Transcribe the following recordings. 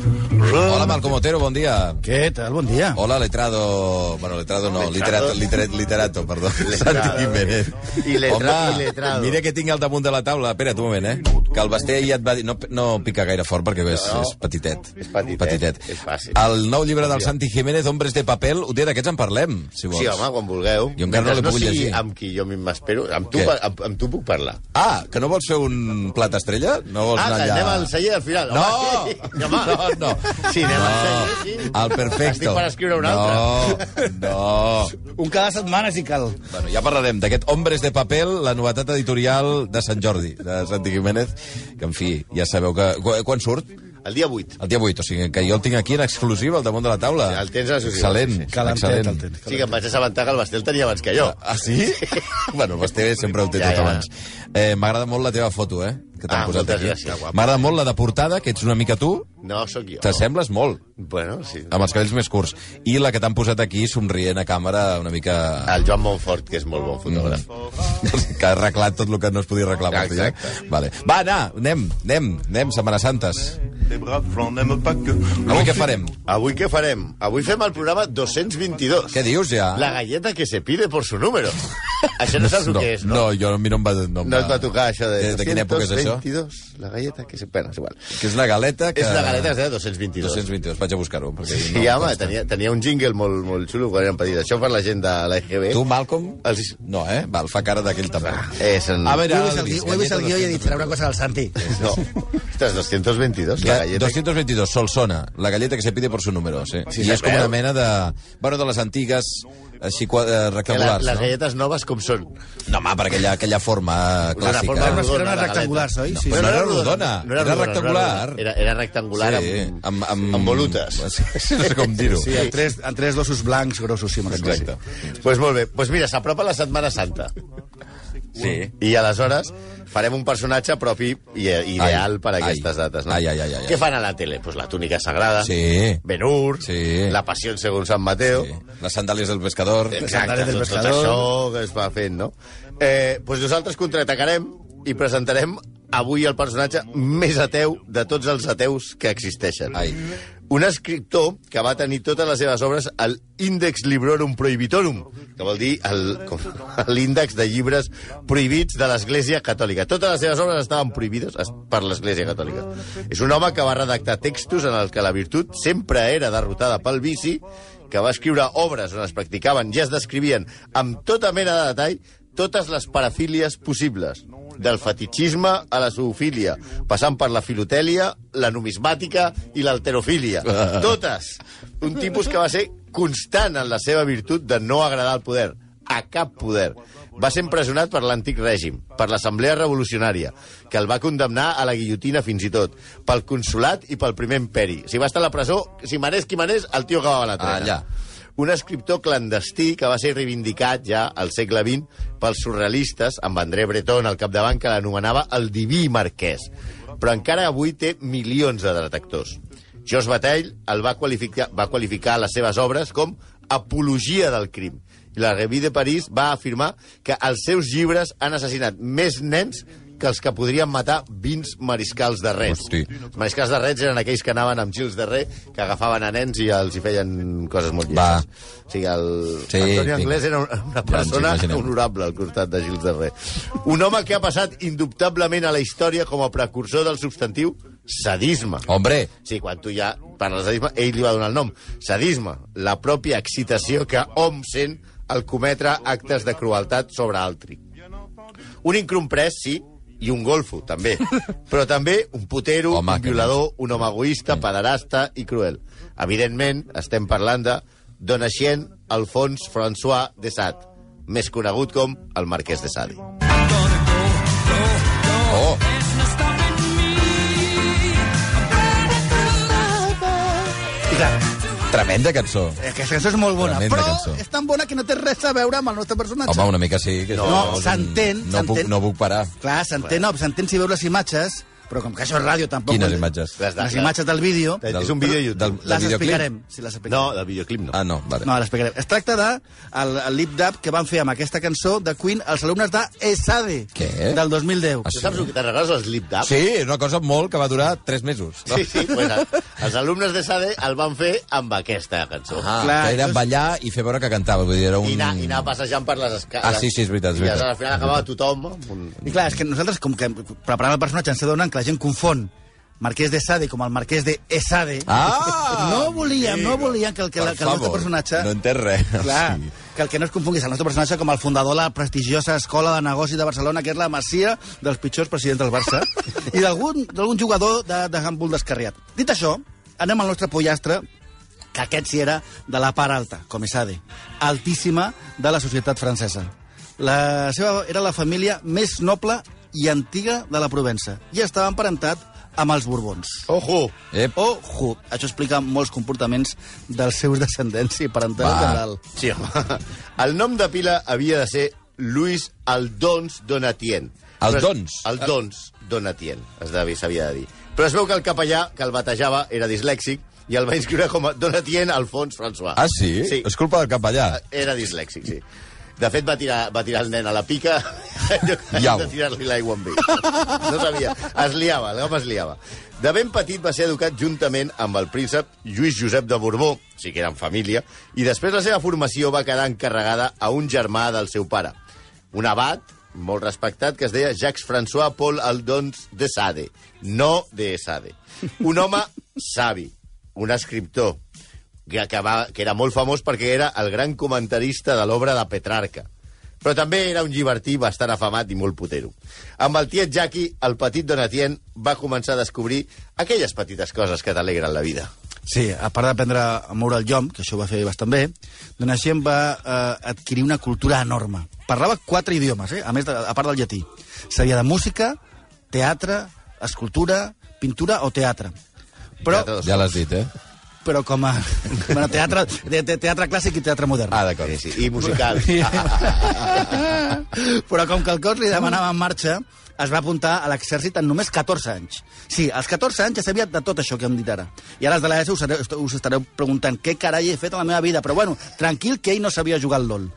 Hola, Malcom Otero, bon dia. Què tal? Bon dia. Hola, letrado... Bueno, letrado no, literato, literato, literato perdó. Santi Jiménez. I letra- Home, i letrado. mira què tinc al damunt de la taula. Espera't un moment, eh? Que el Basté ja et va dir... No, no pica gaire fort perquè és, No, no. és petitet. És petitet, petitet. és fàcil. El nou llibre del Santi Jiménez, Hombres de papel, un dia d'aquests en parlem, si vols. Sí, home, quan vulgueu. Jo encara no l'he pogut sigui llegir. amb qui jo m'espero, amb, tu, amb, amb tu puc parlar. Ah, que no vols fer un plat estrella? No vols Ah, anar que allà... anem al celler al final. No! Home, sí. Home. No, no. Sí, anem al no. celler, sí. El perfecto. Estic per escriure un no, No, Un cada setmana, si cal. Bueno, ja parlarem d'aquest Hombres de Papel, la novetat editorial de Sant Jordi, de Santi Jiménez, que, en fi, ja sabeu que... Qu- Quan surt? El dia 8. El dia 8, o sigui, que jo el tinc aquí en exclusiva al damunt de la taula. Sí, el tens a la societat, Excel·lent, sí, sí. Calentet, excel·lent. el tens. Sí, que em vaig assabentar que el Basté el tenia abans que jo. Ah, sí? bueno, el Basté sempre ho té Ja, tot ja. abans. Eh, M'agrada molt la teva foto, eh? Que t'han Ah, posat aquí. M'agrada molt la de portada, que ets una mica tu. No, sóc jo. T'assembles molt, Bueno, sí. amb els cabells més curts. I la que t'han posat aquí, somrient a càmera, una mica... El Joan Montfort, que és molt bon fotògraf. que ha arreglat tot el que no es podia arreglar. eh? Exacte. Vale. Va, anar, anem, anem, anem, Setmana Santes. Avui què farem? Avui què farem? Avui fem el programa 222. Què dius, ja? La galleta que se pide por su número. Això no saps no, que és, no? No, jo, a mi no em va... No, em No et va tocar això de... De, de quina època és això? 222, la galleta que se... Bueno, és igual. Que és una galeta que... És una galeta que es deia 222. 222, vaig a buscar-ho. perquè Sí, no home, tenia, tenia un jingle molt, molt xulo quan érem petits. Això per la gent de l'EGB. Tu, Malcolm? Els... No, eh? Val, fa cara d'aquell també. És en... A veure, Ho he vist el Elvis, guió, i he dit, serà una cosa del Santi. No. Ostres, 222, la La, galleta. 222, Solsona, la galleta que se pide por su número, sí. Sí, I és com una mena de... Bueno, de les antigues, així, eh, Que la, rectangulars, les no? galletes noves com són? No, home, per aquella, aquella forma clàssica. forma Era una, rodona, era rectangular, oi? No, Sí, però sí. no era rodona, era rodona, rectangular. Era, era rectangular Sí, amb, amb- amb- amb volutes. No sé com dir-ho. Sí, amb tres, amb tres dosos blancs grossos, sí, me'n recordo. Exacte. pues molt bé. Pues mira, s'apropa la Setmana Santa. Sí. I aleshores farem un personatge propi i ideal Ai, per a aquestes ai. dates. No? Ai, ai, ai, ai. Què fan a la tele? Pues la túnica sagrada, Sí. Ben-Hur, Sí. la passió segons Sant Mateo... sí. Les sandàlies del pescador. Exacte, del tot, tot pescador. això que es va fent, no? Eh, doncs nosaltres contraatacarem i presentarem avui el personatge més ateu de tots els ateus que existeixen. Ai. Un escriptor que va tenir totes les seves obres al Index Librorum Prohibitorum, que vol dir l'índex de llibres prohibits de l'Església Catòlica. Totes les seves obres estaven prohibides es- per l'Església Catòlica. És un home que va redactar textos en els que la virtut sempre era derrotada pel vici, que va escriure obres on es practicaven i es descrivien amb tota mena de detall totes les parafílies possibles, del fetichisme a la zoofília, passant per la filotèlia, la numismàtica i l'alterofília. Totes! Un tipus que va ser constant en la seva virtut de no agradar al poder, a cap poder. Va ser empresonat per l'antic règim, per l'Assemblea Revolucionària, que el va condemnar a la guillotina fins i tot, pel consulat i pel primer imperi. Si va estar a la presó, si manés qui manés, el tio acabava la trena. Allà. Un escriptor clandestí que va ser reivindicat ja al segle XX pels surrealistes, amb André Breton al capdavant, que l'anomenava el diví marquès. Però encara avui té milions de detractors. Jos Batell el va qualificar, va qualificar les seves obres com apologia del crim. I la Revue de París va afirmar que els seus llibres han assassinat més nens que els que podrien matar 20 mariscals de rets. Hosti. Els mariscals de rets eren aquells que anaven amb gils de re, que agafaven a nens i els hi feien coses molt llestes. O sigui, el Sí, Antonio. Anglès era una Ja persona imaginem. honorable al costat de Gils de Re. Un home que ha passat indubtablement a la història com a precursor del substantiu sadisme. Hombre, Sí, quan tu ja parles de sadisme, ell li va donar el nom. Sadisme, la pròpia excitació que hom sent al cometre actes de crueltat sobre altri. Un incomprès, sí, i un golfo, també. Però també un putero, Home, un violador, un home egoista, pederasta i cruel. Evidentment, estem parlant de Donatien Alphonse François de Sade, més conegut com el Marquès de Sade. oh, I clar, tremenda cançó. aquesta cançó és molt bona, Tremenda però cançó. és tan bona que no té res a veure amb el nostre personatge. Home, una mica sí. Que No, s'entén, No puc, no puc parar. Clar, s'entén, no, s'entén si veus les imatges, però com que això és ràdio tampoc... Quines imatges? Les de- Les imatges del vídeo... És un vídeo de YouTube. Del, del Les videoclip? explicarem. Sí, les explicarem. No, del videoclip no. Ah, no, vale. No, l'explicarem. Es tracta de el, el lip dub que van fer amb aquesta cançó de Queen els alumnes de ESADE Què? del 2010. Ah, Tu saps el que te'n recordes, el Slip Dub? Sí, és una cosa molt que va durar 3 mesos. No? Sí, sí, pues, el- els alumnes de SADE el van fer amb aquesta cançó. Ah, Clar, que era llavors- ballar i fer veure que cantava. Vull dir, era un... I anar, I anar passejant per les escales. Ah, sí, sí, és veritat, és I veritat. al final acabava tothom un... I clar, és que nosaltres, com que preparant el personatge, ens adonen que la gent confon Marquès de Sade com el Marquès de Esade. Ah! No volíem, no volíem que el, que, la, que el nostre favor, personatge... No entès res. Clar, Sí. que el que no es confonguis el nostre personatge com el fundador de la prestigiosa Escola de Negocis de Barcelona, que és la masia dels pitjors presidents del Barça, i d'algun jugador de, de handball descarriat. Dit això, anem al nostre pollastre, que aquest sí era de la part alta, com Esade, altíssima de la societat francesa. La seva era la família més noble i antiga de la Provença, i estava emparentat amb els Borbons. Ojo! Ep. Ojo! Això explica molts comportaments dels seus descendents i parental general. Sí, home. El nom de pila havia de ser Luis Aldons Donatien. Aldons? Aldons Donatien, es devia, s'havia de dir. Però es veu que el capellà que el batejava era dislèxic i el va inscriure com a Donatien Alfons François. Ah, sí? Sí, És culpa del capellà. era dislèxic, sí. De fet, va tirar, va tirar el nen a la pica Iau. de tirar-li l'aigua amb ell. No sabia. Es liava, l'home es liava. De ben petit va ser educat juntament amb el príncep Lluís Josep de Borbó, sí que eren família, i després la seva formació va quedar encarregada a un germà del seu pare, un abat molt respectat que es deia Jacques-François Paul Aldons de Sade, no de Sade. Un home savi, un escriptor, que, que, va, que era molt famós perquè era el gran comentarista de l'obra de Petrarca. Però també era un llibertí bastant afamat i molt potero. Amb el tiet Jackie, el petit Donatien va començar a descobrir aquelles petites coses que t'alegren la vida. Sí, a part d'aprendre a moure el llom, que això ho va fer bastant bé, Donatien va eh, adquirir una cultura enorme. Parlava quatre idiomes, eh? a més de, a part del llatí. Sabia de música, teatre, escultura, pintura o teatre. Però, Ja l'has dit, eh? Però com a... Bueno, teatre, te, te, teatre clàssic i teatre modern. Ah, d'acord. Sí, sí, I musical. Però com que el cos li demanava en marxa, es va apuntar a l'exèrcit en només 14 anys. Sí, als 14 anys ja sabia de tot això que hem dit ara. I ara els de l'ESO us, us estareu preguntant què carai he fet a la meva vida. Però bueno, tranquil, que ell no sabia jugar al LOL.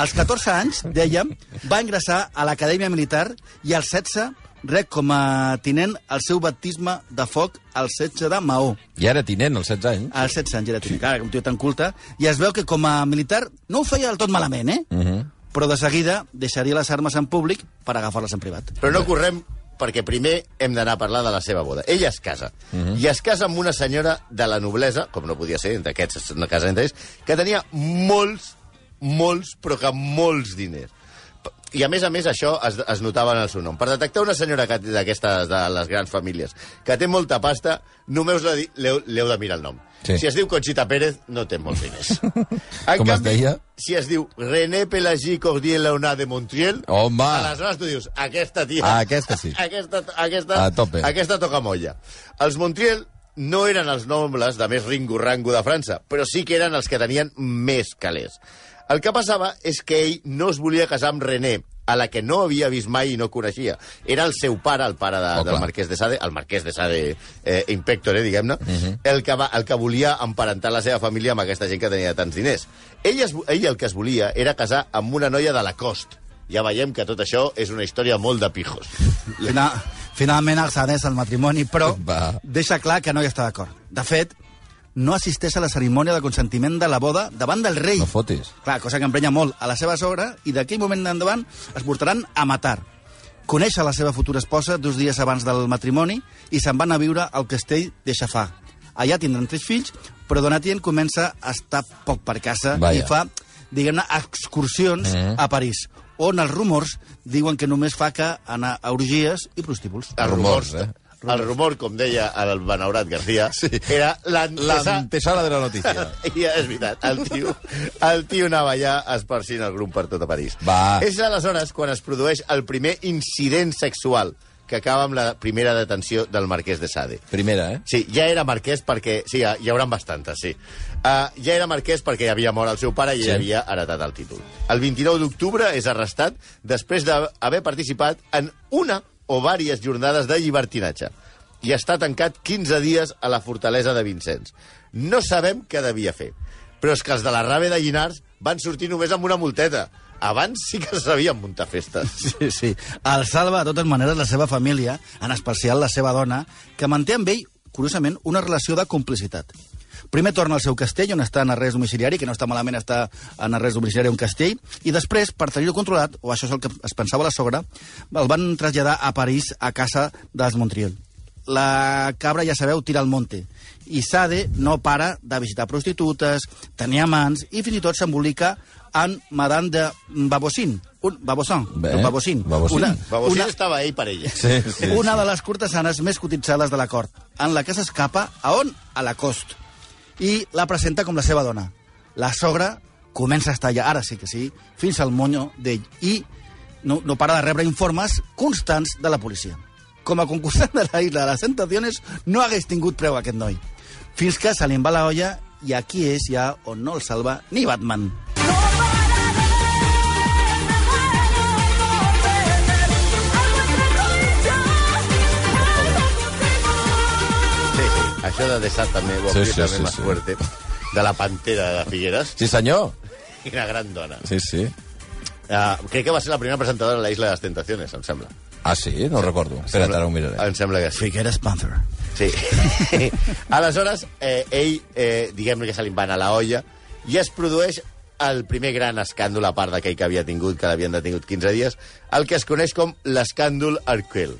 Als 14 anys, dèiem, va ingressar a l'Acadèmia Militar i als 16 rec com a tinent el seu baptisme de foc al setge de Maó. I ara tinent, als 16 anys. Als 16 anys era tinent, sí. un tio tan culte. I es veu que com a militar no ho feia del tot malament, eh? Uh -huh. però de seguida deixaria les armes en públic per agafar-les en privat. Però no correm perquè primer hem d'anar a parlar de la seva boda. Ella es casa. Uh -huh. I es casa amb una senyora de la noblesa, com no podia ser, d'aquests una casa d'entrells, que tenia molts, molts, però que molts diners. I a més a més això es, es notava en el seu nom. Per detectar una senyora que- d'aquestes de les grans famílies que té molta pasta, només l'he- l'heu de mirar el nom. Sí. Si es diu Conxita Pérez, no té molts diners. En Com es deia? Si es diu René Pelagí Cordier Leonard de Montriel, Home! aleshores tu dius, aquesta tia... Ah, aquesta sí. Aquesta, aquesta, A tope. aquesta toca molla. Els Montriel no eren els nobles de més ringo-rango de França, però sí que eren els que tenien més calés. El que passava és que ell no es volia casar amb René, a la que no havia vist mai i no coneixia. Era el seu pare, el pare de, Oh, del marquès de Sade, el marquès de Sade eh, Impectore, diguem-ne, el, que va, el que volia emparentar la seva família amb aquesta gent que tenia tants diners. Ell, es, ell el que es volia era casar amb una noia de la cost. Ja veiem que tot això és una història molt de pijos. Final, finalment accedeix al matrimoni, però Va. deixa clar que no hi està d'acord. De fet, no assisteix a la cerimònia de consentiment de la boda davant del rei. No fotis. Clar, cosa que emprenya molt a la seva sogra i d'aquell moment endavant es portaran a matar. Coneix a la seva futura esposa dos dies abans del matrimoni i se'n van a viure al castell de Xafà. Allà tindran tres fills, però Donatien comença a estar poc per casa Vaja. i fa, diguem-ne, excursions Mhm. a París, on els rumors diuen que només fa que anar a orgies i prostíbuls. Els Rumors, rumors, eh? El rumor, com deia el Benaurat García, sí. era l'antesa... L'antesala de la notícia. I és veritat, el tio, el tio anava allà esparcint el grup per tot a París. Va. És aleshores quan es produeix el primer incident sexual que acaba amb la primera detenció del marquès de Sade. Primera, eh? Sí, ja era marquès perquè... Sí, hi haurà bastantes, sí. Uh, ja era marquès perquè havia mort el seu pare i Sí. havia heretat el títol. El 29 d'octubre és arrestat després d'haver participat en una o vàries jornades de llibertinatge i està tancat 15 dies a la fortalesa de Vincents. No sabem què devia fer, però és que els de la rave de Llinars van sortir només amb una multeta. Abans sí que sabien muntar festes. Sí, sí. El salva, de totes maneres, la seva família, en especial la seva dona, que manté amb ell, curiosament, una relació de complicitat. Primer torna al seu castell, on està en arrest domiciliari, que no està malament estar en arrest domiciliari un castell, i després, per tenir-ho controlat, o això és el que es pensava la sogra, el van traslladar a París, a casa dels Montriol. La cabra, ja sabeu, tira al monte. I Sade no para de visitar prostitutes, tenir amants, i fins i tot s'embolica en Madame de Babossin, un Babossin, Bé, Babossin, Babossin. una, Babosí una, estava ell per ella. Sí, sí. una de les cortesanes més cotitzades de la cort, en la que s'escapa a on? A la cost. I la presenta com la seva dona. La sogra comença a estar ja, ara sí que sí, fins al monyo d'ell. I no, no para de rebre informes constants de la policia. Com a concursant de la Isla de les Tentaciones, no hagués tingut preu aquest noi. Fins que se li va la olla i aquí és ja on no el salva ni Batman. Això de ho ha Sí, sí, sí, també sí, más sí. fuerte. De la pantera de Figueres. Sí, senyor. Una gran dona. Sí, sí. Uh, crec que va ser la primera presentadora de la Isla de les Tentaciones, em sembla. Ah, sí? No ho recordo. Espera't, ara ho miraré. Em sembla que sí. Figueres Panther. Sí. Aleshores, eh, ell, eh, diguem-ne que se li va anar la olla, i es produeix el primer gran escàndol, a part d'aquell que havia tingut, que l'havien detingut 15 dies, el que es coneix com l'escàndol Arquel.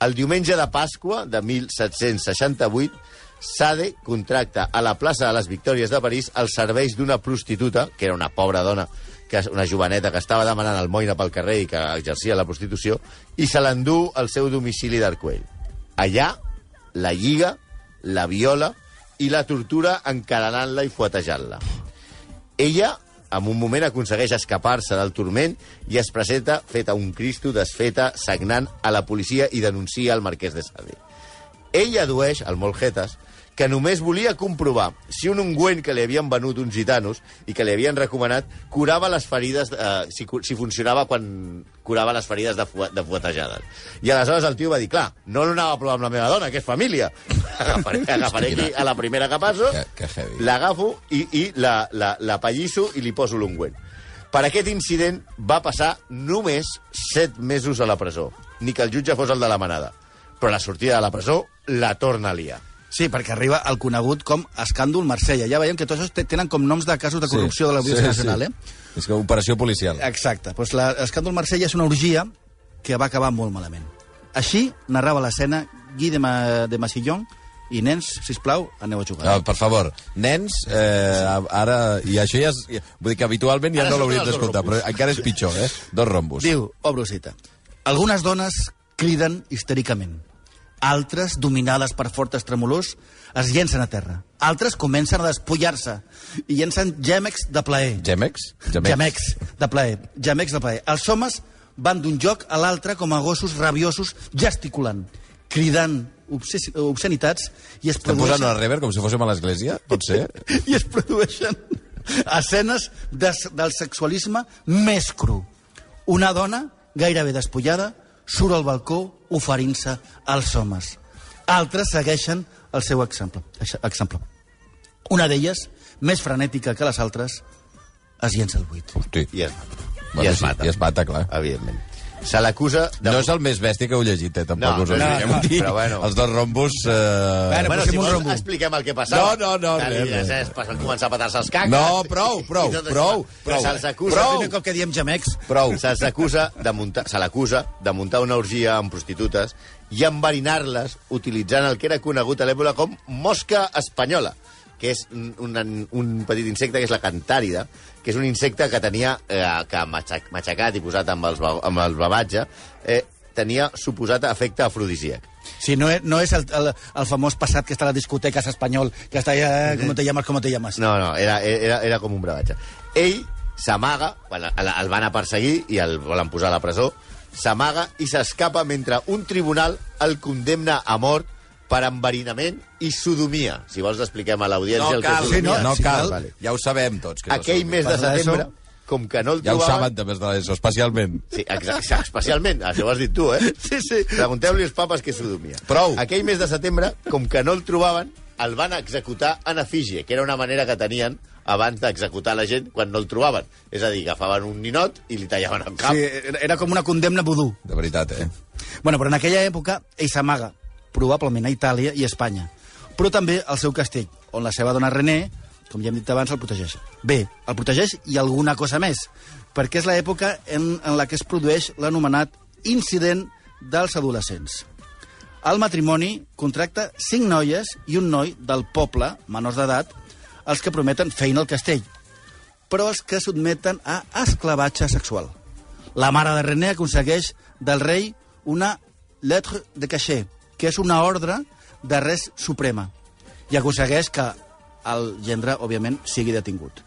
El diumenge de Pasqua de 1768, Sade contracta a la plaça de les Victòries de París els serveis d'una prostituta, que era una pobra dona, que és una joveneta que estava demanant almoina pel carrer i que exercia la prostitució, i se l'endú al seu domicili d'Arcuell. Allà la lliga, la viola i la tortura encadenant-la i fuetejant-la. Ella, en un moment, aconsegueix escapar-se del turment i es presenta feta un cristo, desfeta, sagnant a la policia i denuncia el marquès de Sade. Ell adueix, al Moljetes, que només volia comprovar si un ungüent que li havien venut uns gitanos i que li havien recomanat curava les ferides, eh, si, si funcionava quan curava les ferides de, de fuetejades. I aleshores el tio va dir, clar, no l'anava a provar amb la meva dona, que és família. Agafaré, agafaré aquí a la primera que passo, l'agafo i, i la, la, la pallisso i li poso l'ungüent. Per aquest incident va passar només set mesos a la presó. Ni que el jutge fos el de la manada. Però la sortida de la presó la torna a liar. Sí, perquè arriba el conegut com escàndol Marsella. Ja veiem que tots tenen com noms de casos de corrupció de l'Audiència Nacional, eh? És que operació policial. Exacte. Pues l'escàndol Marsella és una orgia que va acabar molt malament. Així narrava l'escena Guy de, Ma de Massillon i nens, si plau, aneu a jugar. Ah, per favor, nens, eh, ara... I això ja és... Vull dir que habitualment ja Ara no l'hauríem d'escoltar, però encara és pitjor, eh? Dos rombos. Diu, obro cita. Algunes dones criden histèricament. Altres, dominades per fortes tremolors, es llencen a terra. Altres comencen a despullar-se i llencen gèmecs de plaer. Gemex? Gemecs de plaer. Gemecs de plaer. Els homes van d'un joc a l'altre com a gossos rabiosos gesticulant, cridant obsce- obscenitats i es Estem posant produeixen, una rever com si fóssim a l'església? Pot ser? i es produeixen escenes de, del sexualisme més cru. Una dona, gairebé despullada, surt al balcó oferint-se als homes. Altres segueixen el seu exemple. ex- exemple. Una d'elles, més frenètica que les altres, es llença al buit. Hosti. I es mata. Bueno, I es sí, mata. I es mata, clar. Evidentment. Se l'acusa de... No és el més bèstia que heu llegit, eh, tampoc. No, us ho no, no, dir. però bueno. Els dos rombos... Eh... Bueno, Bueno, si un vols, rombo. expliquem el que passava. No, no, no, res, res, res. res, Van començar a petar-se els caques. No, prou, prou, prou, Però prou. se'ls acusa... Prou. Primer cop que diem gemecs, Prou. Se'ls acusa de muntar, se l'acusa de muntar una orgia amb prostitutes i enverinar-les utilitzant el que era conegut a l'època com mosca espanyola, que és un, un, un petit insecte que és la cantàrida, que és un insecte que tenia, eh, que matxac, matxacat i posat amb, els, amb el babatge, eh, tenia suposat efecte afrodisíac. si no, és- no és el, el, el famós passat que està a les discoteques espanyol, que està allà, com te llamas, com te llamas. No, no, era, era, era com un bravatge. Ell s'amaga, quan el, el van a perseguir i el volen posar a la presó, s'amaga i s'escapa mentre un tribunal el condemna a mort per enverinament i sodomia. Si vols expliquem a l'audiència No el que cal, és sí, sodomia. no, no sí, cal. Vale. Ja ho sabem tots. Que és Aquell el mes de setembre, com que no el Ja ho trobaven... saben, també, de l'ESO, especialment. Sí, exacte, especialment, això ho has dit tu, eh? Sí, sí. Pregunteu-li als papes què sodomia. Prou. Aquell mes de setembre, com que no el trobaven, el van executar en efígie, que era una manera que tenien abans d'executar la gent quan no el trobaven. És a dir, agafaven un ninot i li tallaven el cap. Sí, era- era com una condemna vudú. De veritat, eh? Bueno, però en aquella època ell s'amaga, probablement a Itàlia i Espanya, però també al seu castell, on la seva dona René, com ja hem dit abans, el protegeix. Bé, el protegeix i alguna cosa més, perquè és l'època en, en la que es produeix l'anomenat incident dels adolescents. El matrimoni contracta cinc noies i un noi del poble, menors d'edat, els que prometen feina al castell, però els que sotmeten a esclavatge sexual. La mare de René aconsegueix del rei una lettre de cachet, que és una ordre de res suprema, i aconsegueix que el gendre, òbviament, sigui detingut.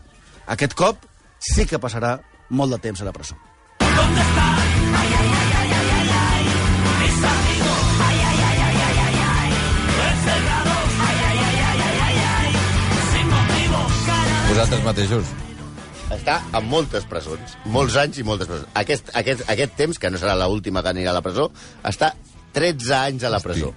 Aquest cop sí que passarà molt de temps a la presó. Vosaltres mateixos. Està en moltes presons, molts anys i moltes presons. Aquest, aquest, aquest temps, que no serà l'última que anirà a la presó, està 13 anys a la presó.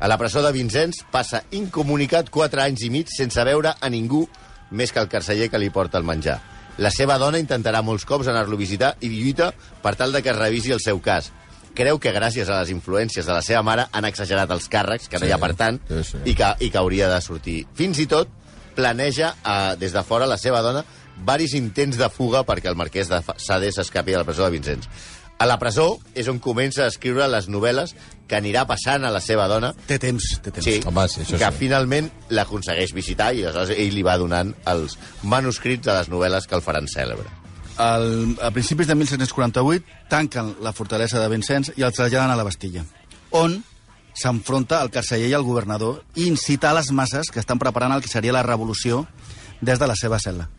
A la presó de Vincennes passa incomunicat 4 anys i mig sense veure a ningú més que el carceller que li porta el menjar. La seva dona intentarà molts cops anar-lo a visitar i lluita per tal de que es revisi el seu cas. Creu que gràcies a les influències de la seva mare han exagerat els càrrecs, que no Sí, hi ha per tant, sí, sí. i que, i que hauria de sortir. Fins i tot planeja eh, des de fora la seva dona varis intents de fuga perquè el marquès de Sade s'escapi de la presó de Vincennes. A la presó és on comença a escriure les novel·les que anirà passant a la seva dona, Té temps, té temps. sí, Home, sí, això que sí. finalment l'aconsegueix visitar i aleshores ell li va donant els manuscrits de les novel·les que el faran cèlebre. El, a principis de 1748 tanquen la fortalesa de Vincennes i el traslladen a la Bastilla, on s'enfronta el carceller i el governador i incita a les masses que estan preparant el que seria la revolució des de la seva cel·la.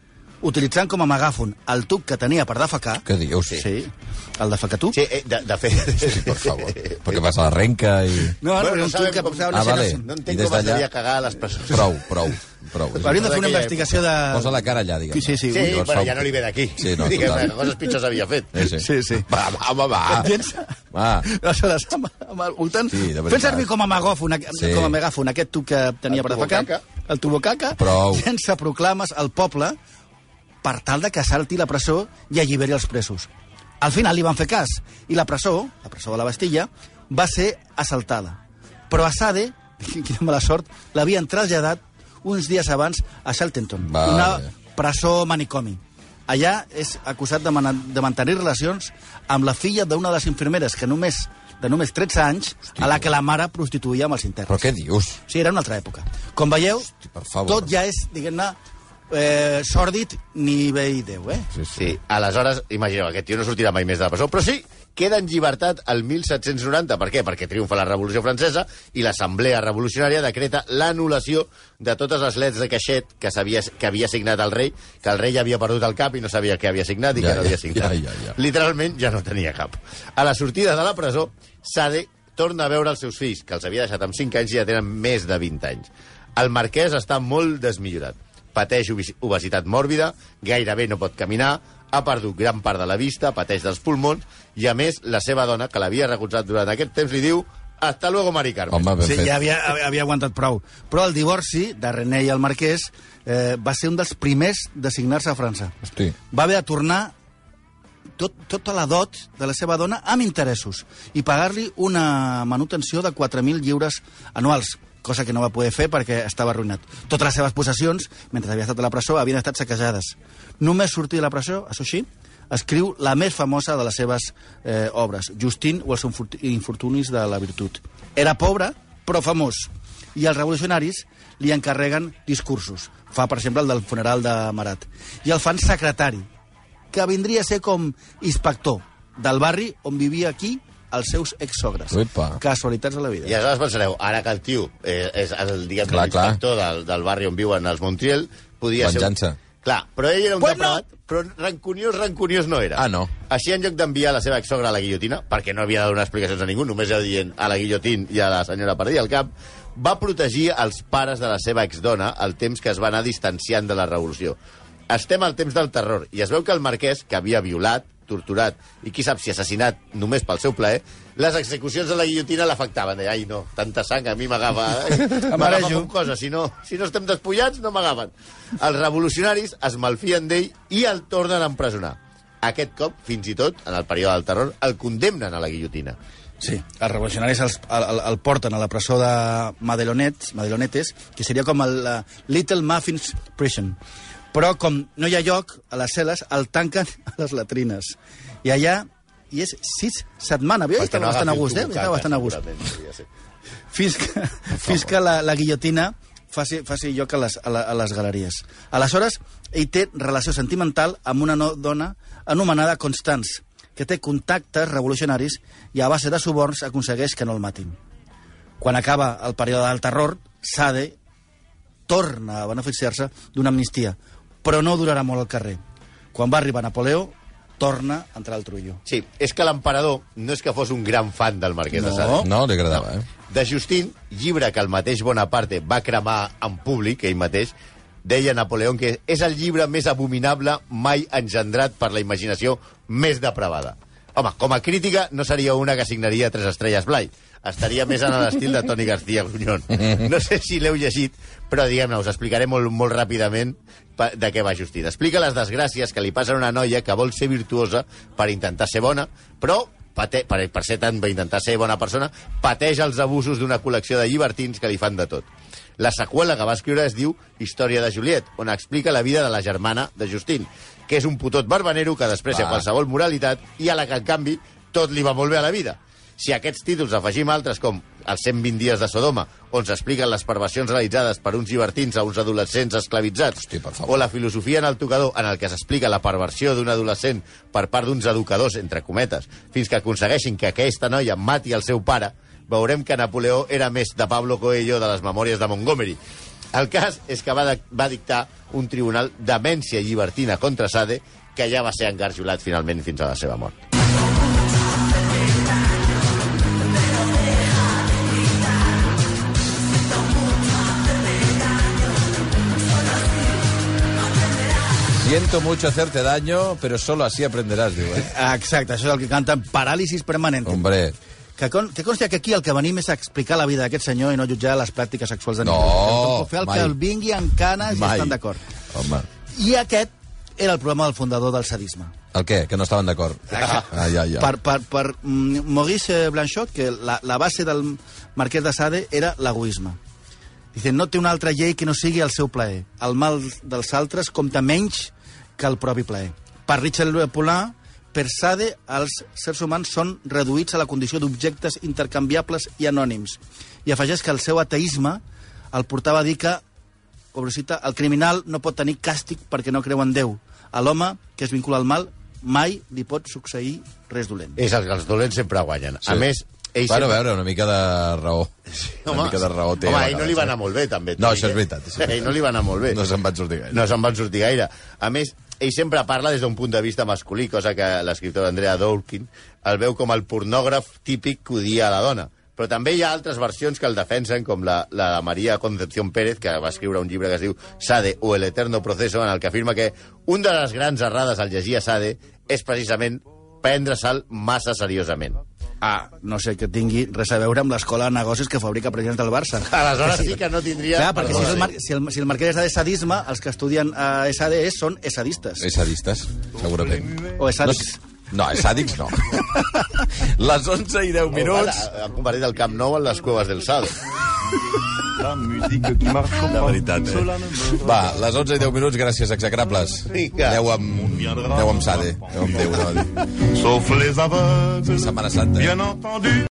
Utilitzant com a megàfon el tub que tenia per defecar... Què dius? Sí, el defecatú. Sí, eh, de, de fet... Sí, per favor. Perquè passa la renca i... No, no, Bueno, era un sabem tub que com- posava Ah, una vale. No entenc com es devia cagar a les presons. Prou, prou, prou. Hauríem de fer una investigació de... Posa la cara allà, diguem. Sí, sí, Sí, un- bueno, ja no li ve d'aquí. Sí, no, Diguem, total. coses pitjors havia fet. Sí, sí. Sí, sí. Va, va, va, va. Tens... Va. Aleshores, amb, amb el voltant, Sí, fent servir com a megàfon, aqu- Sí. com a megàfon aquest tub que tenia El per defecar, el tubocaca, Prou. llença proclames al poble per tal de que salti la presó i alliberi els presos. Al final li van fer cas, i la presó, la presó de la Bastilla, va ser assaltada. Però a Sade, quina mala sort, l'havien traslladat uns dies abans a Sheltenton, Vale. una presó manicomi. Allà és acusat de, de mantenir relacions amb la filla d'una de les infermeres que només de només 13 anys, a la que la mare prostituïa amb els interns. Però què dius? Sí, era una altra època. Com veieu, per favor. tot ja és, diguem-ne, eh, sòrdid nivell 10, eh? Sí, sí. Sí, aleshores, imagineu, aquest tio no sortirà mai més de la presó, però sí, queda en llibertat el 1790. Per què? Perquè triomfa la Revolució Francesa i l'Assemblea Revolucionària decreta l'anul·lació de totes les lets de caixet que, sabia, que havia signat el rei, que el rei ja havia perdut el cap i no sabia què havia signat i Ja, què no havia ja, signat. ja, ja, ja. Literalment ja no tenia cap. A la sortida de la presó, Sade torna a veure els seus fills, que els havia deixat amb 5 anys i ja tenen més de 20 anys. El marquès està molt desmillorat. Pateix obes- obesitat mòrbida, gairebé no pot caminar, ha perdut gran part de la vista, pateix dels pulmons, i a més, la seva dona, que l'havia recolzat durant aquest temps, li diu «Hasta luego, Mari Carmen». Home, ben Sí, fet. ja havia, havia aguantat prou. Però el divorci de René i el Marquès eh, va ser un dels primers de signar-se a França. Hosti. Va haver de tornar tot, tota la dot de la seva dona amb interessos i pagar-li una manutenció de 4.000 lliures anuals, cosa que no va poder fer perquè estava arruïnat. Totes les seves possessions, mentre havia estat a la presó, havien estat saquejades. Només sortir de la presó, això sí, escriu la més famosa de les seves eh, obres, Justin o els infort- infortunis de la virtut. Era pobre, però famós, i els revolucionaris li encarreguen discursos. Fa, per exemple, el del funeral de Marat. I el fan secretari, que vindria a ser com inspector del barri on vivia aquí els seus exsogres. Uepa. Casualitats de la vida. I aleshores pensareu, ara que el tio eh, és el, diguem, Clar, clar. l'inspector del, del barri on viuen els Montriel, podia Venjança. ser... Un... Clar, però ell era un Bueno. depravat, però rancuniós, rancuniós no era. Ah, no. Així, en lloc d'enviar la seva exsogra a la guillotina, perquè no havia de donar explicacions a ningú, només era dient a la guillotín i a la senyora Pardí al cap, va protegir els pares de la seva exdona el temps que es va anar distanciant de la revolució. Estem al temps del terror i es veu que el marquès, que havia violat, torturat i qui sap si assassinat només pel seu plaer, les execucions de la guillotina l'afectaven. Deia, ai, no, tanta sang a mi m'agafa... Eh? Marejo. com cosa, si no, si no estem despullats no m'agafen. Els revolucionaris es malfien d'ell i el tornen a empresonar. Aquest cop, fins i tot, en el període del terror, el condemnen a la guillotina. Sí, els revolucionaris els, el, el, el porten a la presó de Madelonets, Madelonetes, que seria com el uh, Little Muffins Prison. Però com no hi ha lloc a les cel·les, el tanquen a les latrines. I allà hi és sis setmanes. Havia Perquè estava bastant a gust, eh? Estava bastant a gust. Fins que, fins que la, la guillotina faci, faci lloc a les, a, la, a les galeries. Aleshores, ell té relació sentimental amb una no, dona anomenada Constance, que té contactes revolucionaris i a base de suborns aconsegueix que no el matin. Quan acaba el període del terror, Sade torna a beneficiar-se d'una amnistia, però no durarà molt al carrer. Quan va arribar Napoleó, torna a entrar al trullo. Sí, és que l'emperador no és que fos un gran fan del marquès de No. Sade. No, li agradava, eh? De Justín, llibre que el mateix Bonaparte va cremar en públic, ell mateix, deia Napoleó que és el llibre més abominable mai engendrat per la imaginació més depravada. Home, com a crítica no seria una que signaria tres estrelles Blai. Estaria més en l'estil de Toni García Grunyón. No sé si l'heu llegit, però diguem-ne, us explicaré molt, molt ràpidament de què va Justín. Explica les desgràcies que li passen a una noia que vol ser virtuosa per intentar ser bona, però pate, per, per ser tan, per intentar ser bona persona, pateix els abusos d'una col·lecció de llibertins que li fan de tot. La seqüela que va escriure es diu Història de Juliet, on explica la vida de la germana de Justín, que és un putot barbanero que desprecia Va. qualsevol moralitat i a la que, en canvi, tot li va molt bé a la vida. Si a aquests títols afegim altres com Els 120 dies de Sodoma, on s'expliquen les perversions realitzades per uns llibertins a uns adolescents esclavitzats, Hosti, o la filosofia en el tocador, en el que s'explica la perversió d'un adolescent per part d'uns educadors, entre cometes, fins que aconsegueixin que aquesta noia mati el seu pare, veurem que Napoleó era més de Pablo Coelho de les memòries de Montgomery. El cas és que va, de, va dictar un tribunal d'amència llibertina contra Sade, que ja va ser engarjolat finalment fins a la seva mort. Siento mucho hacerte daño, pero solo así aprenderás, diu, eh? Exacte, això és el que canten Paràlisis Permanente. Hombre, Que, con, que consti que aquí el que venim és a explicar la vida d'aquest senyor i no jutjar les pràctiques sexuals de No, ningú. Que fer el mai. que el vingui en canes i mai. estan d'acord. Home, I aquest era el problema del fundador del sadisme. el què? Que no estaven d'acord? Ah, ja, ja. Per, per, per mm, Maurice Blanchot, que la, la base del marquès de Sade era l'egoisme. Dice, no té una altra llei que no sigui el seu plaer. El mal dels altres compta menys que el propi plaer. Per Richard Poulin, per Sade, els éssers humans són reduïts a la condició d'objectes intercanviables i anònims. I afegeix que el seu ateisme el portava a dir que, pobrecita, el criminal no pot tenir càstig perquè no creu en Déu. A l'home que es vincula al mal mai li pot succeir res dolent. És el que els dolents sempre guanyen. Sí. A més, ell Bueno, a sempre... veure, una mica de raó. Una mica de raó té. home, a a ell no li va anar molt bé, també. No, això és veritat, això és A ell no li va anar molt bé. No se'n van sortir gaire. No se'n van sortir gaire. A més, ell sempre parla des d'un punt de vista masculí, cosa que l'escriptor Andrea Dworkin el veu com el pornògraf típic que odia a la dona. Però també hi ha altres versions que el defensen, com la, la Maria Concepción Pérez, que va escriure un llibre que es diu Sade o el eterno proceso, en el que afirma que un de les grans errades al llegir a Sade és precisament prendre-se'l massa seriosament. Ah, no sé que tingui res a veure amb l'escola de negocis que fabrica presidents del Barça. Aleshores sí que no tindria... Clar, perquè si, és el, mar si, el, si el marquès és de sadisme, els que estudien a SAD són esadistes. És sadistes, segurament. O esàdics. No, és sàdics no. Les 11 i 10 minuts... Han convertit el Camp Nou en les cueves del Sado. La musique qui marche au De veritat, eh? Va, les 11 i 10 minuts, gràcies, execrables. Vinga. Aneu amb, aneu amb Sade, aneu amb Déu, no? Sauf les aveugles, Setmana Santa. bien entendu.